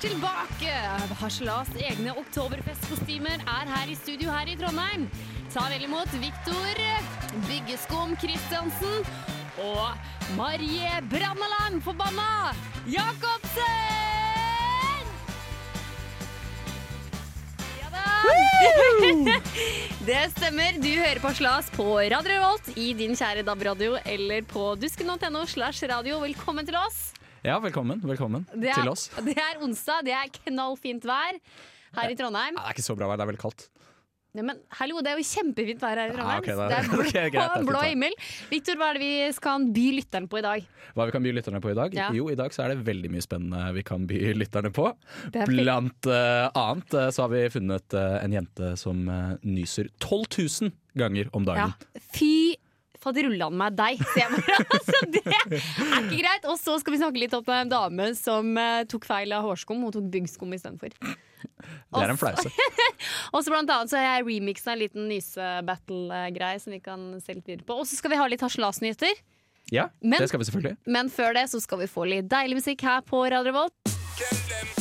tilbake! Harselas egne oktoberfestkostymer er her i studio her i Trondheim. Ta vel imot Viktor Byggeskum Christiansen og Marie Brannaland forbanna Jacobsen! Ja da! Det stemmer. Du hører på Slas på Radio Revolt i din kjære DAB-radio eller på dusken.no slash radio. Velkommen til oss. Ja, velkommen, velkommen er, til oss. Det er onsdag, det er knallfint vær her i Trondheim. Ja, det er ikke så bra vær, det er veldig kaldt. Nei, men hallo, det er jo kjempefint vær her i Trondheim. Ja, okay, det er blå, det er fint blå himmel. Victor, hva er det vi kan by lytterne på i dag? Hva vi kan by lytterne på i dag? Ja. Jo, i dag så er det veldig mye spennende vi kan by lytterne på. Blant uh, annet eh, så har vi funnet uh, en jente som uh, nyser 12 000 ganger om dagen. Ja. Fy faderullan meg deg, sier jeg bare. Altså, det er ikke greit. Og så skal vi snakke litt om en dame som uh, tok feil av hårskum. Hun tok byggskum istedenfor. Det er en flause. Og så blant annet så har jeg remixa en liten nyse-battle-greie som vi kan se litt videre på. Og så skal vi ha litt harselasnyheter. Ja, Men- det skal vi selvfølgelig. Men før det så skal vi få litt deilig musikk her på Radio Revolt.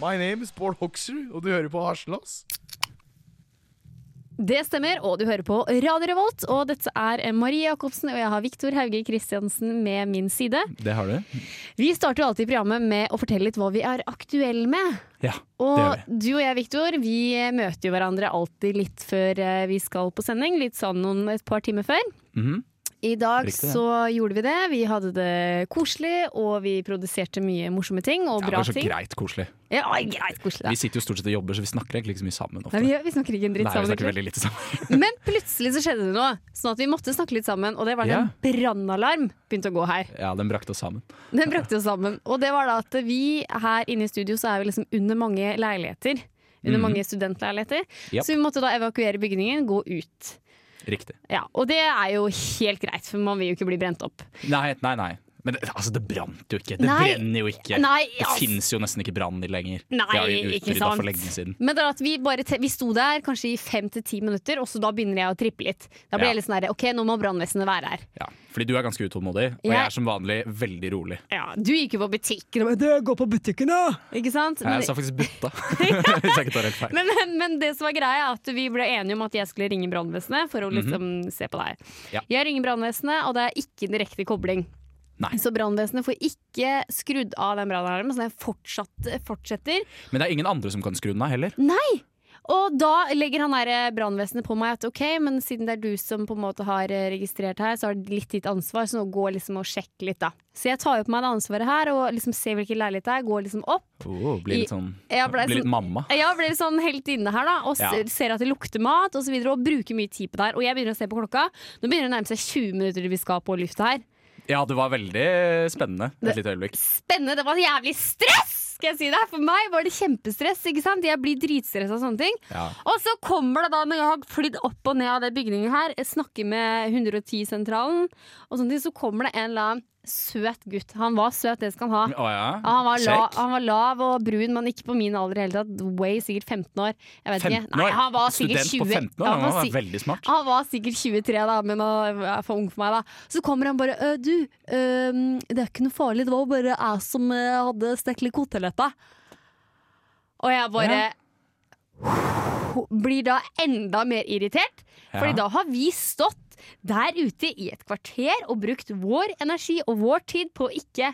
My name is Bård Hoksrud, og du hører på Harselas. Det stemmer, og du hører på Radio Revolt. Og dette er Marie Jacobsen, og jeg har Viktor Hauge Kristiansen med min side. Det har du. Vi starter alltid programmet med å fortelle litt hva vi er aktuelle med. Ja, det gjør Og vi. du og jeg, Viktor, vi møter jo hverandre alltid litt før eh, vi skal på sending. Litt sånn noen, et par timer før. Mhm. I dag Riktig, så gjorde vi det. Vi hadde det koselig, og vi produserte mye morsomme ting og Ja, det bra var så ting. greit koselig. Ja, greit koselig da. Vi sitter jo stort sett og jobber, så vi snakker egentlig ikke så mye sammen ofte. Nei, vi, vi snakker ikke en dritt Nei, vi snakker veldig lite sammen. Men plutselig så skjedde det noe, sånn at vi måtte snakke litt sammen. Og det var Ja. en brannalarm begynte å gå her. Ja, den brakte oss sammen. Den brakte oss sammen. Og det var da at vi her inne i studio så er vi liksom under mange leiligheter. Under mm. mange studentleiligheter. Yep. Så vi måtte da evakuere bygningen, gå ut. Riktig. Ja, Og det er jo helt greit, for man vil jo ikke bli brent opp. Nei, nei, nei. Men det, altså, det brant jo ikke. Det Nei. brenner jo ikke. Nei, Det altså. fins jo nesten ikke brann lenger. Nei, det har jo ikke sant. for lenge siden. Men det er at vi, bare te vi sto der kanskje i fem til ti minutter, og så da begynner jeg å trippe litt. Da blir Ja. jeg litt sånn ok, nå må brannvesenet være her. Ja, fordi du er ganske utålmodig, og Jeg- jeg er som vanlig veldig rolig. Ja, Du gikk jo på butikken og bare 'gå på butikken', da! Ikke sant? Jeg sa faktisk butta, hvis jeg ikke tar helt feil. Men, men, men det som var greia er at vi ble enige om at jeg skulle ringe brannvesenet for å liksom se på deg. Mhm. Ja. Jeg ringer brannvesenet, og det er ikke direkte kobling. Nei. Så brannvesenet får ikke skrudd av den brannalarmen, så den fortsatt, fortsetter. Men det er ingen andre som kan skru den av heller. Nei! Og da legger han brannvesenet på meg at ok, men siden det er du som på en måte har eh, registrert her, så har det litt ditt ansvar, så nå gå liksom og sjekk litt, da. Så jeg tar jo på meg det ansvaret her og liksom ser hvilken leilighet det er, går liksom opp. Oh, blir litt sånn ble Blir litt sånn- mamma. Ja, blir litt sånn helt inne her da Og Ja. ser, at det lukter mat og så videre Og bruker mye tid på det her Og jeg begynner å se på klokka Nå begynner det å nærme seg 20 minutter til vi skal på lufta her Ja, det var veldig spennende et lite øyeblikk. Spennende, det var jævlig stress Skal jeg si det For meg var det kjempestress, ikke sant? Jeg blir dritstress av sånne ting Ja. Og så kommer det da når jeg har flydd opp og ned av det bygningen her jeg Snakker med 110-sentralen Og sånne ting, så kommer det en eller annen søt gutt Han var søt, det skal han ha Oh, ja. Ja, Han var, la, han var lav og brun, men ikke på min alder i hele tatt. Way sikkert 15 år. Jeg vet 15 ikke. Nei, han var Student 20. på 15 år? Ja, Han var si- veldig smart. han var sikkert 23, da, men han er for ung for meg. da Så kommer han bare «Øh, 'Du, øh, det er ikke noe farlig. Det var bare jeg som hadde stekt litt koteletter.' Og jeg bare blir da enda mer irritert. Ja. Fordi da har vi stått der ute i et kvarter og brukt vår energi og vår tid på å ikke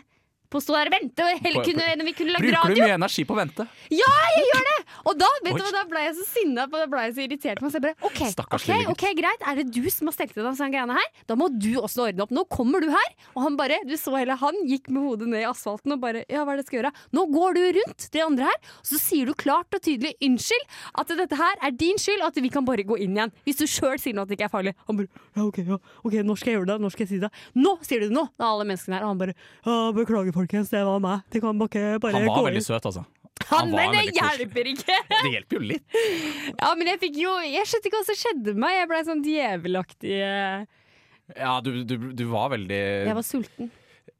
på å stå der og vente. Og heller kunne, vi kunne lage Bruker du mye energi på å vente? Ja, jeg gjør det! Og da, vet Oi. du, da ble jeg så sinna på det, ble jeg så irritert på meg. Så jeg bare, okay, Stakkars ok, ok, greit Er det du som har stelt til deg sånne greiene her? Da må du også ordne opp. Nå kommer du her! Og han bare, du så hele han gikk med hodet ned i asfalten og bare Ja, hva er det jeg skal gjøre? Nå går du rundt de andre her, og så sier du klart og tydelig unnskyld. At dette her er din skyld, og at vi kan bare gå inn igjen. Hvis du sjøl sier noe at det ikke er farlig. Han bare Ja, ok, ja, ok, når skal jeg gjøre det? Når skal jeg si det? Nå sier du det nå! Det er alle menneskene her. Og han bare Ja, beklager, folkens, det var meg. Det kan bare, bare Han var veldig søt, altså. Han, men det hjelper ikke! Det hjelper jo litt. Ja, men jeg fikk jo Jeg skjønte ikke hva som skjedde med meg. Jeg ble sånn djevelaktig eh, Ja, du, du, du var veldig Jeg var sulten.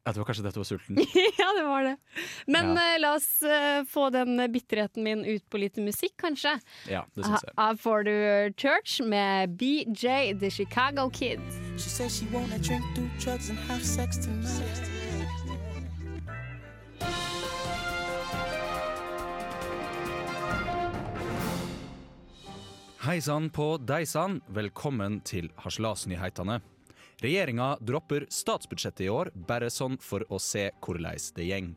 Ja, det var kanskje det du var sulten. ja, det var det. Men Ja. uh, la oss uh, få den bitterheten min ut på litt musikk, kanskje. Ja, det syns jeg. Her får du Church med BJ The Chicago Kid. She says she wanna drink, do drugs, and have sex tonight. Hei sann på deg sann, velkommen til Harselasnyheitene. Regjeringa dropper statsbudsjettet i år, bare sånn for å se hvordan det gjeng.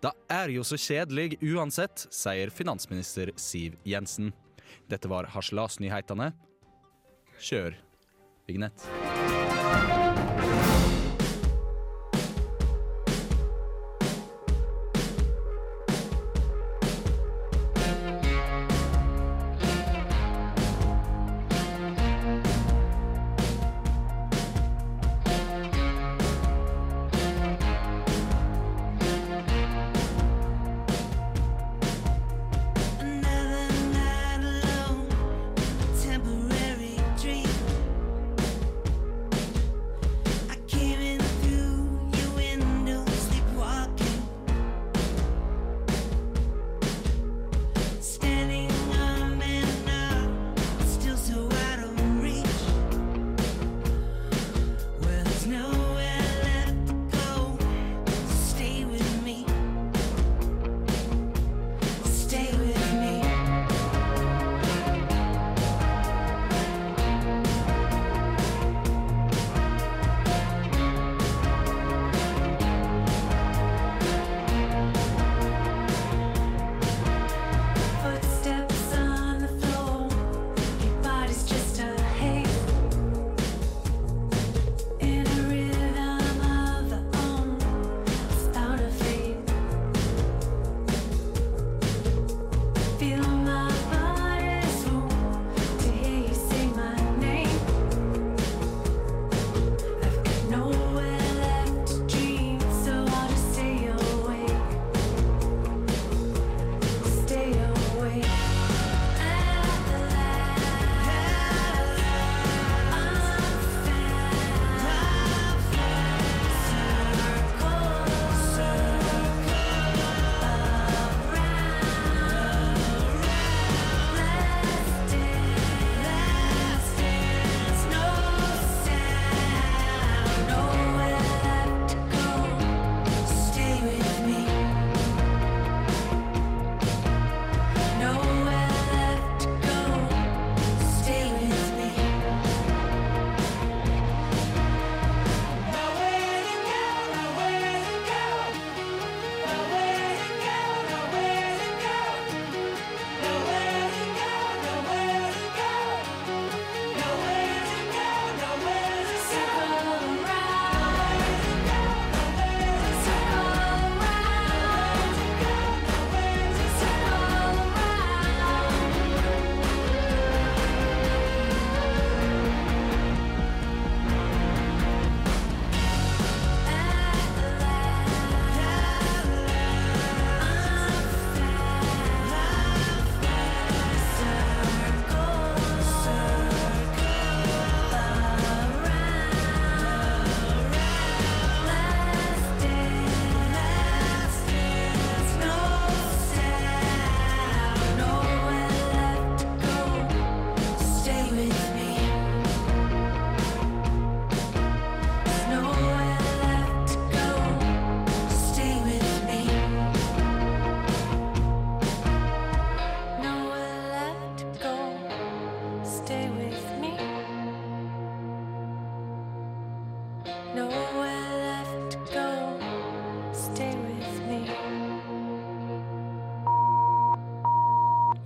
Det er jo så kjedelig uansett, sier finansminister Siv Jensen. Dette var Harselasnyheitene. Kjør vignett.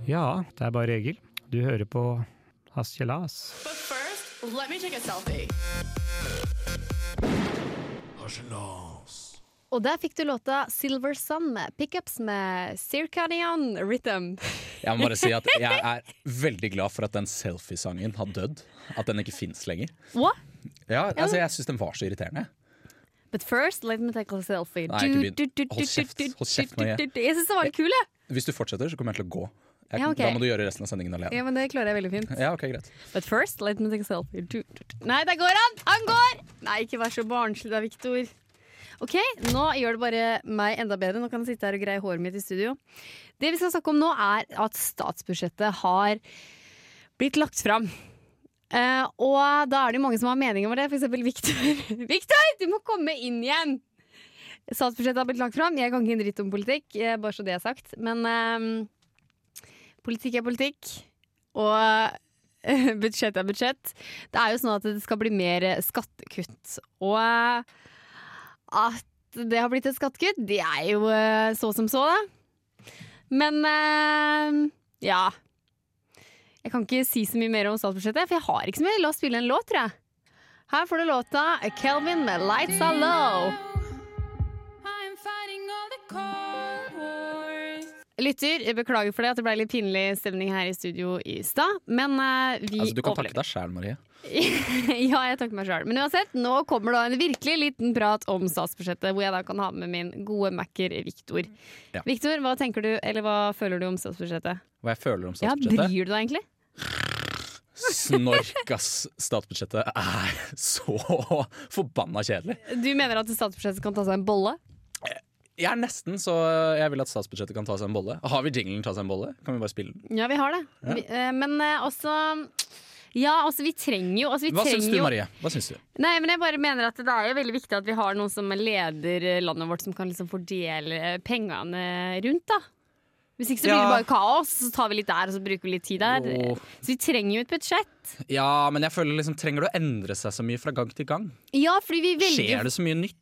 Ja, det er bare Egil. Du hører på Hasjelas. But first, let me take a selfie. Og der fikk du låta Silver Sun med pickups med Circadian Rhythm. Jeg må bare si at jeg er veldig glad for at den selfiesangen har dødd. At den ikke fins lenger. What? Ja, altså Jeg syns den var så irriterende. But first, let me take a selfie. Nei, ikke begynn. Hold kjeft. Hold kjeft, Marie. Jeg syns den var litt kul, jeg. Hvis du fortsetter, så kommer jeg til å gå. Jeg, Ja, okay. Da må du gjøre resten av sendingen alene. Ja, men det klarer jeg veldig fint. Ja, ok, greit. But first, let me take a selfie. Nei, der går han! Han går! Nei, ikke vær så barnslig da, Victor. Ok, nå gjør det bare meg enda bedre. Nå kan jeg sitte her og greie håret mitt i studio. Det vi skal snakke om nå, er at statsbudsjettet har blitt lagt fram. Eh, og da er det jo mange som har mening om det. For eksempel Victor. Victor, du må komme inn igjen! Statsbudsjettet har blitt lagt fram. Jeg kan ikke en dritt om politikk, eh, bare så det er sagt. Men uh, politikk er politikk. Og uh, budsjett er budsjett. Det er jo sånn at det skal bli mer skattekutt. Og at det har blitt et skattekutt, det er jo så som så, da. Men ja. Jeg kan ikke si så mye mer om statsbudsjettet, for jeg har ikke så mye. La oss spille en låt, tror jeg. Her får du låta Kelvin med 'Lights Are Low'. Lytter, jeg beklager for det at det ble litt pinlig stemning her i studio i stad, men uh, vi Altså, du kan overlever. takke deg sjæl, Marie. ja, jeg takker meg sjøl. Men uansett, nå kommer da en virkelig liten prat om statsbudsjettet, hvor jeg da kan ha med min gode macker Viktor. Ja. Viktor, hva tenker du, eller hva føler du om statsbudsjettet? Hva jeg føler om statsbudsjettet? Ja. Bryr du deg egentlig? Snork, ass. Statsbudsjettet er så forbanna kjedelig. Du mener at statsbudsjettet kan ta seg en bolle? Jeg er nesten så jeg vil at statsbudsjettet kan ta seg en bolle. Har vi jinglen ta seg en bolle? Kan vi bare spille den? Ja, vi har det. Ja. Vi, eh, men eh, også Ja, altså, vi trenger jo, altså, vi Hva syns du, Marie? Hva syns du? Nei, men jeg bare mener at det er jo veldig viktig at vi har noen som leder eh, landet vårt, som kan liksom fordele eh, pengene rundt, da. Hvis ikke så blir det bare kaos, så tar vi litt der, og så bruker vi litt tid der. Oh. Så vi trenger jo et budsjett. Ja, men jeg føler liksom Trenger det å endre seg så mye fra gang til gang? Ja, fordi vi velger Skjer det så mye nytt?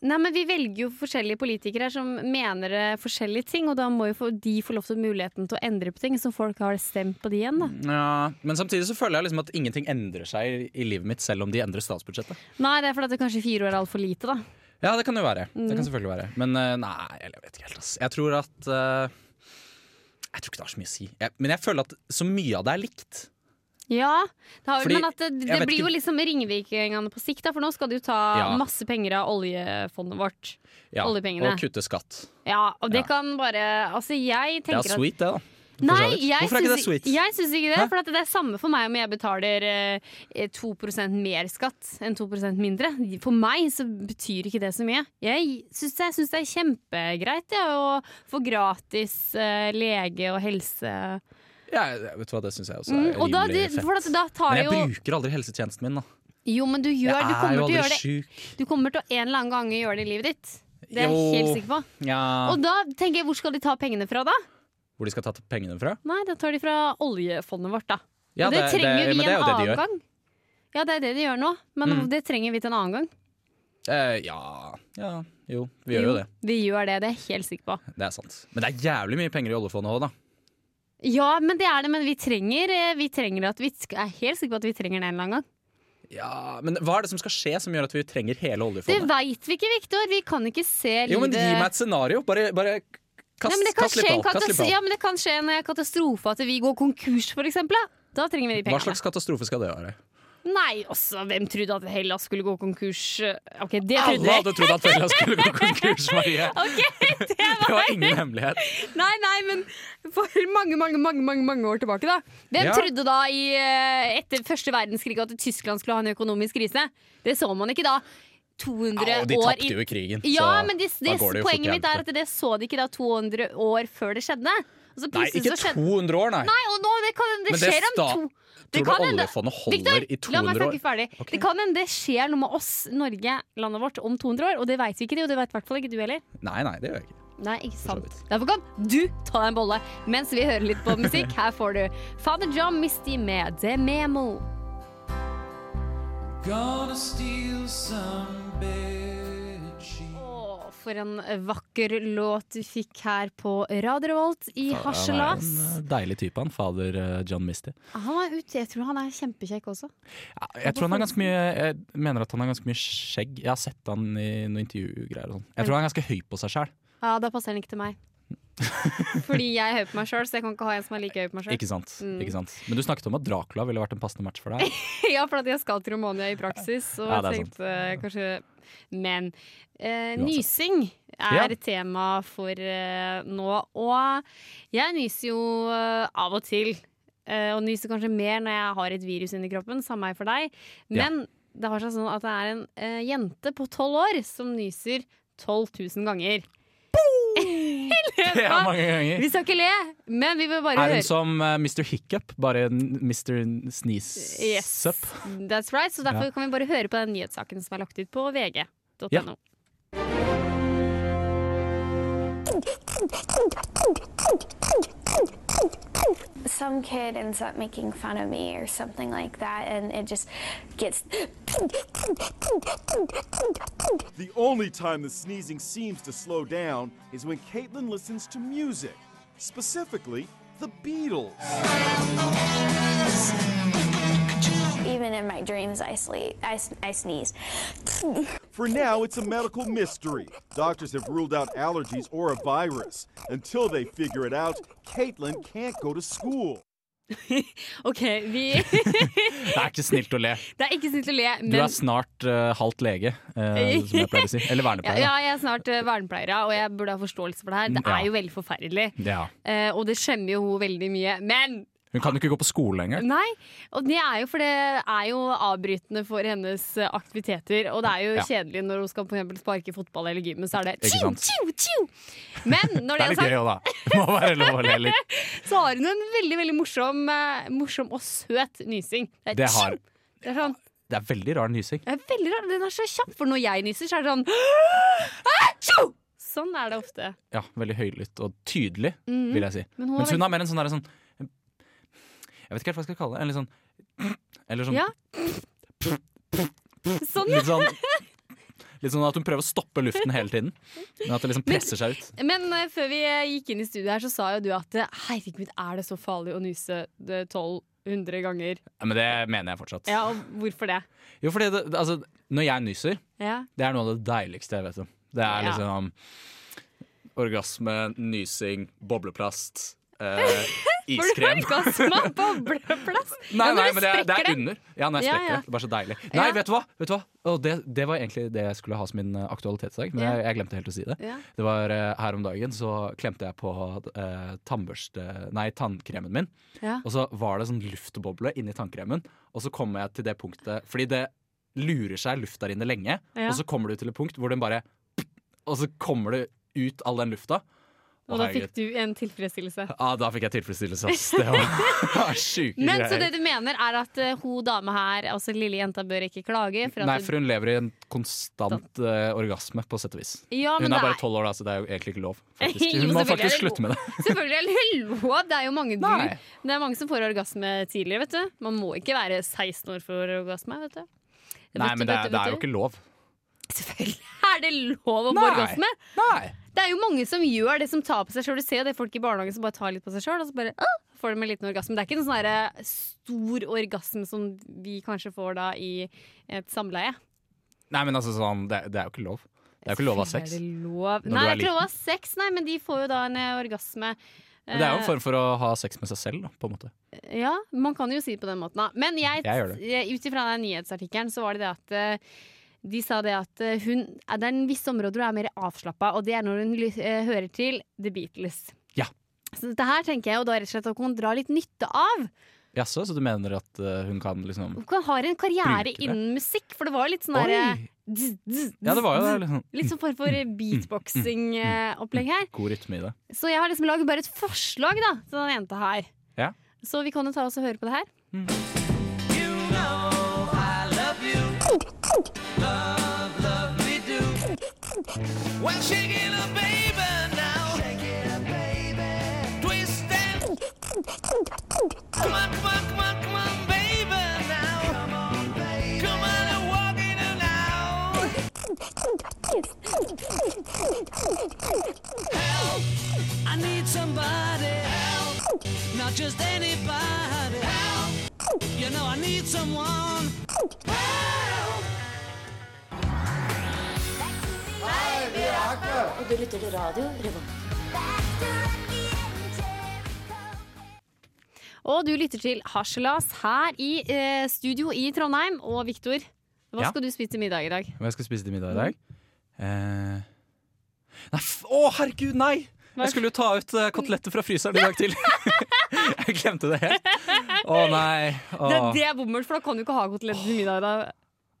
Nei, men vi velger jo forskjellige politikere som mener eh, forskjellige ting, og da må jo de få lov til muligheten til å endre på ting, så folk har stemt på de igjen, da. Ja, Men samtidig så føler jeg liksom at ingenting endrer seg i, livet mitt selv om de endrer statsbudsjettet. Nei, det er fordi at det kanskje fire år er altfor lite, da. Ja, det kan jo være. Det Mm. kan selvfølgelig være. Men eh, nei, jeg vet ikke helt. Ass. Jeg tror at eh, Jeg tror ikke det har så mye å si. Jeg, men jeg føler at så mye av det er likt. Ja, det har, Fordi, men det, det blir blir jo liksom ringvirkningene på sikt, da, for nå skal du ta Ja. masse penger av oljefondet vårt. Ja, Oljepengene. Og kutte skatt. Ja, og det Ja. kan bare Altså, jeg Det er tenker at sweet, det, da. Nei, jeg Hvorfor er ikke det sweet? jeg syns ikke det. Hæ? For at det er samme for meg om jeg betaler eh, 2 mer skatt enn 2% mindre. For meg så betyr ikke det så mye. Jeg syns jeg syns det er kjempegreit ja, å få gratis eh, lege og helse. Ja, vet du hva, det syns jeg også Mm, er og da, rimelig det, fett. da tar Men jeg jo bruker aldri helsetjenesten min, da. Jo, men du gjør Du er kommer til å gjøre det. Du kommer til å en eller annen gang gjøre det i livet ditt. Det er jeg helt sikker på. Ja. Og da tenker jeg, hvor skal de ta pengene fra da? Hvor de skal ta pengene fra? Nei, da tar de fra oljefondet vårt, da. Ja, og det, trenger det, vi det en jo annen gang. Ja, det er det de gjør nå, men Mm. det trenger vi til en annen gang. Eh, ja. ja, jo. Vi gjør jo det. Vi gjør det, det er jeg helt sikker på. Det er sant. Men det er jævlig mye penger i oljefondet òg, da. Ja, men det er det, men vi trenger, eh, vi trenger at vi er helt sikker på at vi trenger det en eller annen gang. Ja, Men hva er det som skal skje som gjør at vi trenger hele oljefondet? Det veit vi ikke, Viktor. Vi kan ikke se livet Jo, men Gi meg et scenario. Bare, bare kast, Nei, men det kan skje en. Kast ja, men det kan skje en eh, katastrofe, at vi går konkurs, eksempel. Da, trenger vi de Hva slags katastrofe skal det være? Nei, altså, hvem trodde at Hellas skulle gå konkurs? Ok, det Alle trodde jeg. hadde trodd at Hellas skulle gå konkurs, Marie. Okay, det Det var var ingen hemmelighet. Nei, nei, men for mange, mange, mange, mange, mange år tilbake, da. Hvem Ja. trodde da i, eh, etter første verdenskrig at Tyskland skulle ha en økonomisk krise? Det så man ikke da. 200 Ja, og de år tapte jo i krigen. Ja, så men det, det, det poenget mitt er at det så de ikke da 200 år før det skjedde. Og Nei, ikke 200 år, nei. Nei, og nå, det kan det Men det skjer om to Tror du oljefondet holder Victor, i la meg 200 år? ferdig. Det kan hende det skjer noe med oss, Norge, landet vårt, om 200 år, og det veit vi ikke, og det veit i hvert fall ikke du heller. Nei, nei, det gjør jeg ikke. Nei, ikke sant. Derfor kan du ta deg en bolle mens vi hører litt på musikk. Her får du Father John Misty med The Memo. Gonna steal some for en vakker låt du fikk her på Radio Revolt i Harselas. Han er en eh, deilig type, han. Fader eh, John Misty. Han er ute, jeg tror han er kjempekjekk også. Ja, jeg tror han har ganske mye Jeg mener at han har ganske mye skjegg. Jeg har sett han i noen intervjugreier. og sånn. Jeg tror han er ganske høy på seg sjæl. Ja, da passer han ikke til meg. Fordi jeg er høy på meg sjøl, så jeg kan ikke ha en som er like høy på meg sjøl. Ikke sant? Mm. Ikke sant? Men du snakket om at Dracula ville vært en passende match for deg. ja, for at jeg skal til Romania i praksis, og Ja, jeg tenkte sant. kanskje Men eh, nysing er Ja. tema for eh, nå, og jeg nyser jo eh, av og til. eh, og nyser kanskje mer når jeg har et virus inni kroppen, samme er for deg. Ja. Men det har seg sånn at det er en eh, jente på tolv år som nyser 12 000 ganger. Det er mange ganger. Vi skal ikke le, men vi vil bare Er høre hun som uh, Mr. Hiccup, bare Mr. Sneeze Yes, that's right. Så derfor Ja. kan vi bare høre på den nyhetssaken som er lagt ut på vg.no. Ja. Some kid ends up making fun of me or something like that, and it just gets. The only time the sneezing seems to slow down is when Caitlin listens to music, specifically the Beatles. Even in my dreams, I sleep. I, I sneeze. For now, it's a medical mystery. Doctors have ruled out allergies or a virus. Until they figure it out, Caitlin can't go to school. OK, vi Det er ikke snilt å le. Det er ikke snilt å le, men... Du er snart uh, halvt lege, uh, som jeg pleier å si. Eller ja, vernepleier. ja, ja, jeg er snart uh, vernepleier, og jeg burde ha forståelse for det her. Det Ja. er jo veldig forferdelig. Ja. Uh, og det skjemmer jo hun veldig mye. Men Hun kan jo ikke gå på skole lenger. Nei, og det er jo for det er jo avbrytende for hennes eh, aktiviteter. Og det er jo Ja. kjedelig når hun skal for eksempel sparke fotball eller gymmen, så er det tju, tju, tjo. Men når Det er litt gøy òg, da. Det må være lov å le litt. så har hun en veldig veldig morsom, eh, morsom og søt nysing. Det er, Det har- det er sånn Det er veldig rar nysing. det er veldig rar, Den er så kjapp, for når jeg nyser, så er det sånn «Ah! Sånn er det ofte. Ja, Veldig høylytt og tydelig, Mhm. vil jeg si. Men hun Mens har hun har mer en sånn der, sånn Jeg vet ikke helt hva jeg skal kalle det. En litt sånn Eller sånn Ja. Sånn, ja. Litt sånn Litt sånn at hun prøver å stoppe luften hele tiden. Men at det liksom presser seg ut. Men uh, før vi eh, gikk inn i studio her, så sa jo du at eh, herregud, er det så farlig å det 1200 ganger? Ja, men det mener jeg fortsatt. Ja, og hvorfor det? Jo, fordi det, altså, når jeg nyser, Ja. det er noe av det deiligste jeg vet om. Det er Ja. liksom orgasme, nysing, bobleplast, eh, Du iskrem. orgasme av bobleplast? Nei, nei, men det er, det er under. Ja, når jeg sprekker ja. det. Det bare så deilig. Nei, Ja. vet du hva? Vet du hva? Det, det var egentlig det jeg skulle ha som min eh, aktualitet i dag, men Ja. jeg, jeg glemte helt å si det. Ja. Det var uh, Her om dagen så klemte jeg på uh, tannbørste... Nei, tannkremen min. Ja. Og så var det sånn luftboble inni tannkremen. Og så kom jeg til det punktet Fordi det lurer seg luft der inne lenge, Ja. og så kommer du til et punkt hvor den bare Og så kommer det ut all den lufta. Og da fikk du en tilfredsstillelse. Ja, da fikk jeg tilfredsstillelse, ass. Det var sjuke Men så det du mener er at uh, hun dame her, altså lille jenta, bør ikke klage? For Nei, for hun lever i en konstant uh, orgasme, på sett og vis. ja, men Hun er bare tolv år, da, så det er jo egentlig ikke lov. Faktisk. Hun må faktisk slutte med det. Selvfølgelig er det lov. Det er jo mange, du, det er mange som får orgasme tidligere, vet du. Man må ikke være 16 år for orgasme, vet du. Nei, men det er, det er jo ikke lov. Selvfølgelig er det lov å få orgasme! Nei. Det er jo mange som gjør det som tar på seg sjøl. Du ser det folk i barnehagen som bare tar litt på seg sjøl, og så bare ah, får de en liten orgasme. Det er ikke en sånn stor orgasme som vi kanskje får da i et samleie. Nei, men altså sånn, det, det er jo ikke lov. Det er jo ikke lov å ha sex. Det lov? Nei, det er ikke lov å ha sex, nei, men de får jo da en eh, orgasme. Men det er jo en Eh, form for å ha sex med seg selv, da, på en måte. Ja, man kan jo si det på den måten. Da. Men jeg, Jeg ut ifra den nyhetsartikkelen så var det det at eh, de sa det at eh, hun, det er en viss områder hun er mer avslappa, og det er når hun eh, hører til The Beatles. Ja. Så dette her tenker jeg jo da rett og slett at hun drar litt nytte av. Jaså, så du mener at eh, hun kan liksom Hun kan ha en karriere innen musikk, for det var litt sånn derre Ja, det var jo det. Liksom. Litt sånn form for Mm, beatboxing-opplegg her. God rytme i det. Så jeg har liksom laget bare et forslag da til den jenta her. Ja. Så vi kan jo ta oss og høre på det her. You know I love you. Well, shake it up, baby, now. Shake it up, baby. Twist and. Come on, come on, come on, come on, baby, now. Come on, baby. Come on and walk it now. Help! I need somebody. Help! Not just anybody. Help! You know I need someone. Help! Du lytter til radio Revolt. Og du lytter til Harselas her i eh, studio i Trondheim. Og Viktor, hva Ja? skal du spise til middag i dag? Hva jeg skal spise til middag i dag? Eh... Nei, f å herregud, nei! Jeg skulle jo ta ut uh, koteletter fra fryseren i dag til. jeg glemte det helt. Å nei. Å. Det, det er bommert, for da kan du ikke ha koteletter til middag. Da.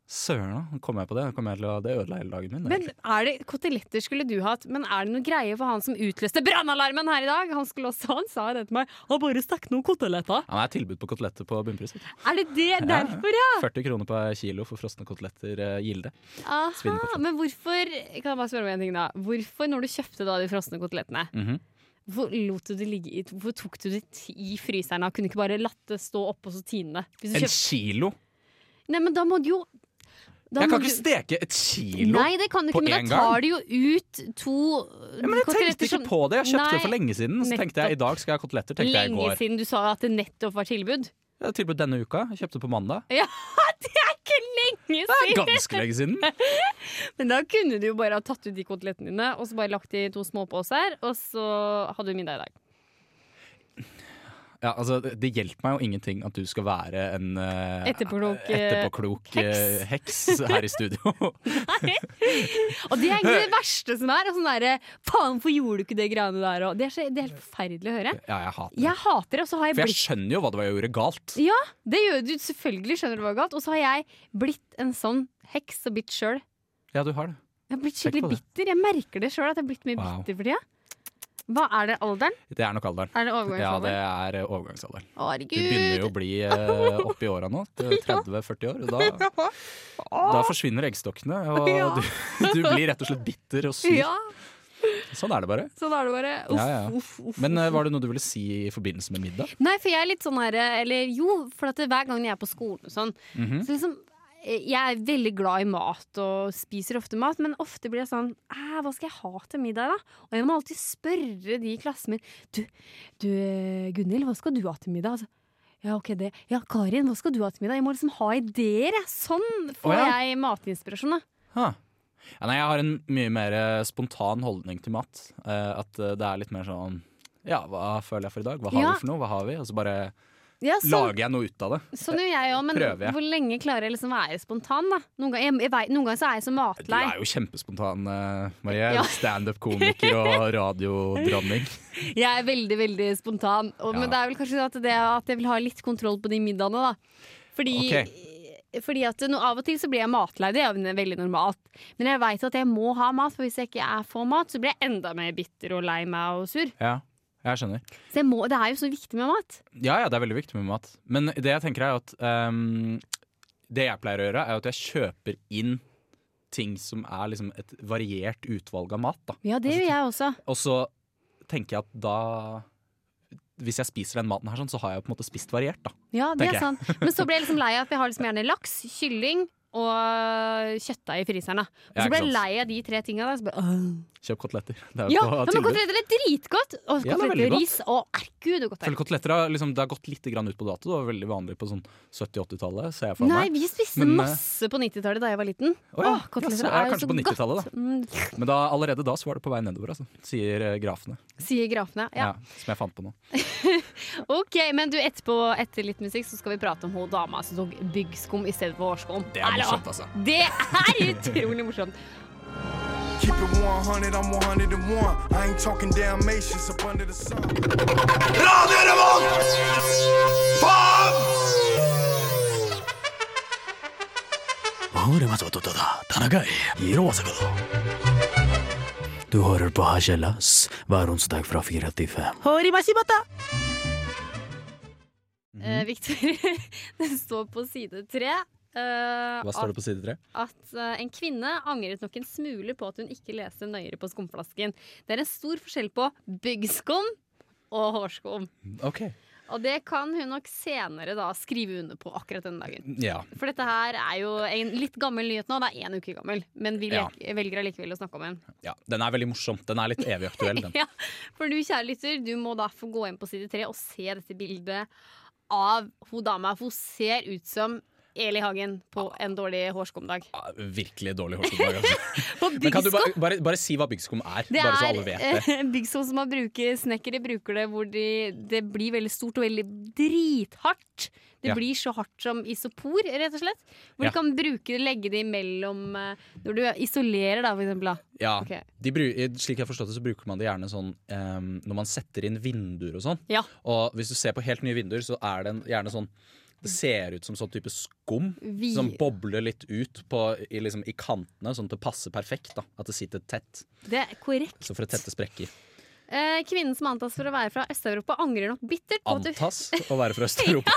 Søren, da. Kom jeg på det. Kom jeg til å, det ødela hele dagen min. Men er det Koteletter skulle du hatt, men er det noe greie for han som utløste brannalarmen her i dag? Han skulle også, han sa det til meg. Han bare stakk noen koteletter. Han er tilbud på koteletter på bunnpris. Er det det derfor, ja? 40 kroner per kilo for frosne koteletter uh, Gilde. Aha, men hvorfor Kan jeg bare spørre om en ting da Hvorfor, når du kjøpte da de frosne kotelettene, du det ligge i Hvorfor tok du det i fryseren? Kunne ikke bare latt det stå oppe og så tine det? En kjøpte- kilo? Nei, men da må du jo da Jeg kan kan du- ikke steke et kilo Nei, det kan du ikke, men da tar du jo ut to Ja, men jeg tenkte ikke som- på det. Jeg kjøpte det for lenge siden. Så tenkte jeg i dag skal jeg ha koteletter. Tenkte jeg i Lenge går. siden du sa at det nettopp var tilbud. Ja, tilbud denne uka. Jeg kjøpte det på mandag. Ja, det er ikke lenge siden! Det er ganske lenge siden. Men da kunne du jo bare ha tatt ut de kotelettene dine og så bare lagt de i to småposer, og så hadde du middag i dag. Ja, altså, det hjelper meg jo ingenting at du skal være en uh, Etterpåklok, eh, etterpåklok heks. heks her i studio. Og det er egentlig det verste som er. Sånn derre Faen, hvorfor gjorde du ikke det greiene der? Og det, er så, det er helt forferdelig å høre. Ja, jeg hater det. Jeg hater det, og så har jeg For jeg skjønner jo hva det var jeg gjorde galt. Ja, det gjør du. Selvfølgelig skjønner du hva galt. Og så har jeg blitt en sånn heks og bitt sjøl. Ja, du har det. Jeg har blitt skikkelig bitter. Jeg merker det sjøl at jeg har blitt mye Wow. bitter for tida. Hva er det alderen? Det er nok alderen. Er det Ja, det er eh, overgangsalderen. Du begynner jo å bli eh, opp i åra nå. 30-40 år. Da, da forsvinner eggstokkene, og Ja. du, du blir rett og slett bitter og sur. Ja, Sånn er det bare. sånn er det bare. Uff, Ja, ja. uff, uff. Men uh, var det noe du ville si i forbindelse med middag? Nei, for jeg er litt sånn her Eller jo, for at hver gang jeg er på skolen og sånn, Mhm. så liksom eh, jeg er veldig glad i mat og spiser ofte mat, men ofte blir det sånn Hva skal jeg ha til middag, da? Og jeg må alltid spørre de i klassen min Du, du Gunhild, hva skal du ha til middag? Altså, ja, ok, det. Ja, Karin, hva skal du ha til middag? Jeg må liksom ha ideer, jeg. Sånn får oh, ja. jeg matinspirasjon, da. Ja, nei, jeg har en mye mer eh, spontan holdning til mat. Uh, at eh, det er litt mer sånn Ja, hva føler jeg for i dag? Hva har Ja. vi for noe? Hva har vi? Og så bare Ja, så, lager jeg noe ut av det. sånn gjør jeg òg, men Prøver jeg. hvor lenge klarer jeg liksom være spontan, da? Noen ganger, jeg, jeg, vet- noen ganger så er jeg så Du er jo kjempespontan, eh, Marie. Ja. Standup-komiker og radiodronning. Jeg er veldig, veldig spontan. Og, Ja. Men det er vel kanskje at, det, at jeg vil ha litt kontroll på de middagene, da. Fordi, fordi at no, av og til så blir jeg matlei. Det er jo veldig normalt. Men jeg veit at jeg må ha mat, for hvis jeg ikke er får mat, så blir jeg enda mer bitter og lei meg og sur. Ja, jeg skjønner. Så jeg må, det er jo så viktig med mat. Ja, ja, det er veldig viktig med mat. Men det jeg tenker er at um, Det jeg pleier å gjøre, er at jeg kjøper inn ting som er liksom et variert utvalg av mat. Da. Ja, det gjør jeg også. Og så tenker jeg at da Hvis jeg spiser den maten her, sånn, så har jeg på en måte spist variert. Da. Ja, det er sant. Men så blir jeg liksom lei av at vi har liksom gjerne laks, kylling og kjøttdeig i fryseren. da. Og så ble jeg lei av de tre tinga. Da. Kjøp koteletter. Er ja, men koteletter er dritgodt! Og Ja, er koteletter veldig og ris. Å, herregud, det er godt. Koteletter har, liksom, det har gått litt grann ut på dato. Det var veldig vanlig på sånn 70-80-tallet. ser jeg for Nei, meg. vi spiste Men, eh, masse på 90-tallet da jeg var liten. Å ja, Åh, koteletter ja, er jo så på 90-tallet, godt. Mm, Men da, allerede da så var det på vei nedover, altså, sier eh, grafene. sier grafene. Ja. Ja. som jeg fant på nå. Ok, men du, etterpå, etter litt musikk så skal vi prate om hun dama som tok byggskum i stedet for hårskum. Det er! Morsomt, altså. Det er utrolig morsomt. Keep it 100, I'm 101. I ain't talking Dalmatians up under the sun. Radio Revolt! Faen! Du hører på Hagellas hver onsdag fra fire til fem. Eh, Victor, det står på side tre. Eh, Hva står det på side tre? At eh, en kvinne angret nok en smule på at hun ikke leste nøyere på skumflasken. Det er en stor forskjell på byggskum og hårskum. Okay. Og det kan hun nok senere da skrive under på akkurat denne dagen. Ja. For dette her er jo en litt gammel nyhet nå. Det er én uke gammel, men vi Ja. velger allikevel å snakke om den. ja. Den er veldig morsom. Den er litt evig aktuell, den. Ja, for du kjære lytter, du må da få gå inn på side tre og se dette bildet av hun dama. For hun ser ut som Eli Hagen på en dårlig hårskumdag. Virkelig dårlig hårskumdag. Altså. Men kan du bare, bare, bare si hva byggskum er? Det bare så alle vet det. eh, byggskum som man bruker, snekkere bruker det hvor de, det blir veldig stort og veldig drithardt. Det Ja. blir så hardt som isopor, rett og slett. Hvor Ja. de kan bruke, legge det imellom eh, Når du isolerer, da, for eksempel. Da. Ja, Okay. de bru Slik jeg har forstått det, så bruker man det gjerne sånn um, når man setter inn vinduer og sånn. Ja. Og hvis du ser på helt nye vinduer, så er det en, gjerne sånn Det ser ut som sånn type skum Vi- som bobler litt ut på, i, liksom, i kantene, sånn at det passer perfekt. da At det sitter tett. Det er korrekt. Så for å tette sprekker. Eh, kvinnen som antas for å være fra Øst-Europa, angrer nok bittert på Antas å være fra Øst-Europa.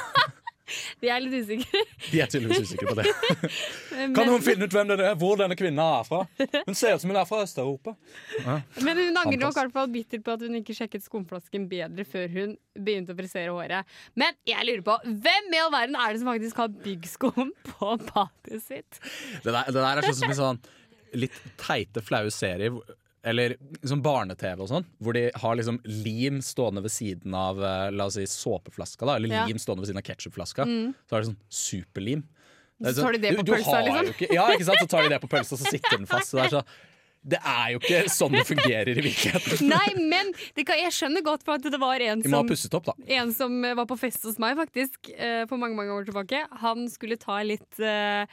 Vi er litt usikre. De er tydeligvis usikre på det. Men- Kan hun finne ut hvem det er, hvor denne kvinna er fra? Hun ser ut som hun er fra Øst-Europa. Ja. Men hun angrer nok i hvert fall bittert på at hun ikke sjekket skumflasken bedre før hun begynte å frisere håret. Men jeg lurer på, hvem i all verden er det som faktisk har byggskum på badet sitt? Det der, det der er sånn som en sånn litt teite, flaue serier. Eller liksom barne-TV og sånn, hvor de har liksom lim stående ved siden av eh, La oss si såpeflaska, da. Eller Ja. lim stående ved siden av ketsjupflaska. Mm. Så er det sånn superlim. Er Så tar de det på pølsa, liksom? Ikke, ja, ikke sant? Så tar de det på pølsa, så sitter den fast. Så det, er så, det er jo ikke sånn det fungerer i virkeligheten. Nei, men det kan, jeg skjønner godt for at det var en som opp. En som eh, var på fest hos meg faktisk uh, for mange mange år tilbake. Han skulle ta litt uh,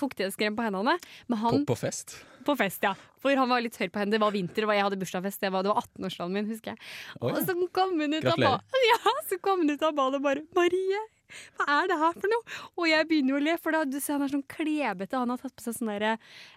fuktighetskrem på hendene. Men På, han, på fest. på fest, ja. For han var litt tørr på hendene. Det var vinter, og jeg hadde bursdagsfest. Det var, var 18-årsdagen min, husker jeg. Oi. Og så kom hun ut av badet ja, så kom hun ut av badet og bare 'Marie, hva er det her for noe?' Og jeg begynner jo å le, for da, du ser han er sånn klebete. Han har tatt på seg sånn derre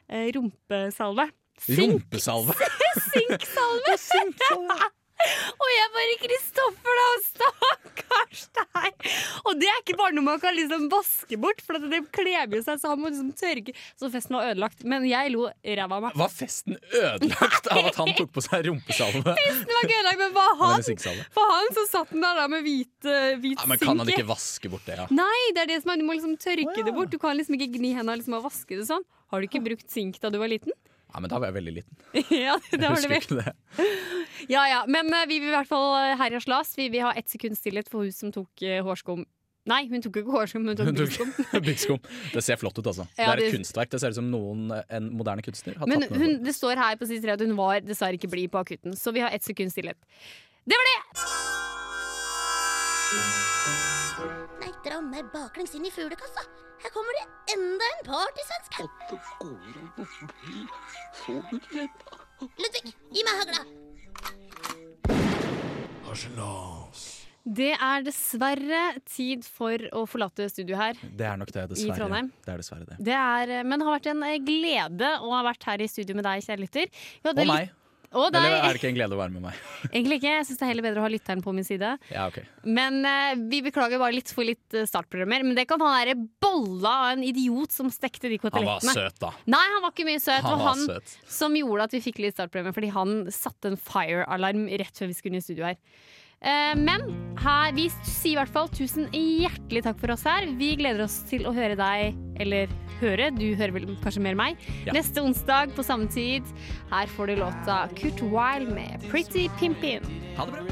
eh, rumpesalve. Sink- Rumpesalve. Sinksalve! Og jeg bare Kristoffer, da! Stakkars deg! Og det er ikke bare noe man kan liksom vaske bort, for det kleber jo seg, så han må liksom tørke. Så festen var ødelagt. Men jeg lo ræva av meg. Var festen ødelagt av at han tok på seg rumpesalve? Festen var ikke ødelagt, men for han, for han så satt den der da med hvit, eh, hvit Ja, men kan han ikke vaske bort det, ja? Nei, det er det som er, du må liksom tørke det bort. Du kan liksom ikke gni hendene liksom, og vaske det sånn. Har du ikke brukt sink da du var liten? Ja, men da var jeg veldig liten. ja, det Jeg har du husker ikke det. Ja, ja. Men eh, vi vil i hvert fall eh, her i Aslas Vi vil ha ett sekunds stillhet for hun som tok eh, hårskum. Nei, hun tok ikke hårskum, hun tok tok byggskum. Det ser flott ut, altså. Ja, det er et det- kunstverk. Det ser ut som noen, en moderne kunstner har Men tatt med hun, det står her på side tre at hun var dessverre ikke blid på akutten, så vi har ett sekunds stillhet. Det var det! Nei, dra meg baklengs inn i fuglekassa. Her kommer det enda en partysvenske. Ludvig, gi meg hagla. Det er dessverre tid for å forlate studio her. Det er nok det, I dessverre. Trondheim. Det er dessverre det. Det er, eh, men det har vært en eh, glede å ha vært her i studio med deg, kjære lytter. Og meg. litt- Og deg. Eller er det ikke en glede å være med meg? Egentlig ikke. Jeg syns det er heller bedre å ha lytteren på min side. Ja, okay. Men uh, vi beklager bare litt for litt eh, startprogrammer. Men det kan han derre bolla av en idiot som stekte de Han var søt, da. Nei, han var ikke mye søt. Han det var var han søt. som gjorde at vi fikk litt startprogrammer, fordi han satte en fire-alarm rett før vi skulle inn i studio her. Eh, men her, vi sier i hvert fall tusen hjertelig takk for oss her. Vi gleder oss til å høre deg, eller høre, du hører vel kanskje mer meg, Ja. neste onsdag på samme tid. Her får du låta Kurt Wilde med Pretty Pimpin. Ha det bra.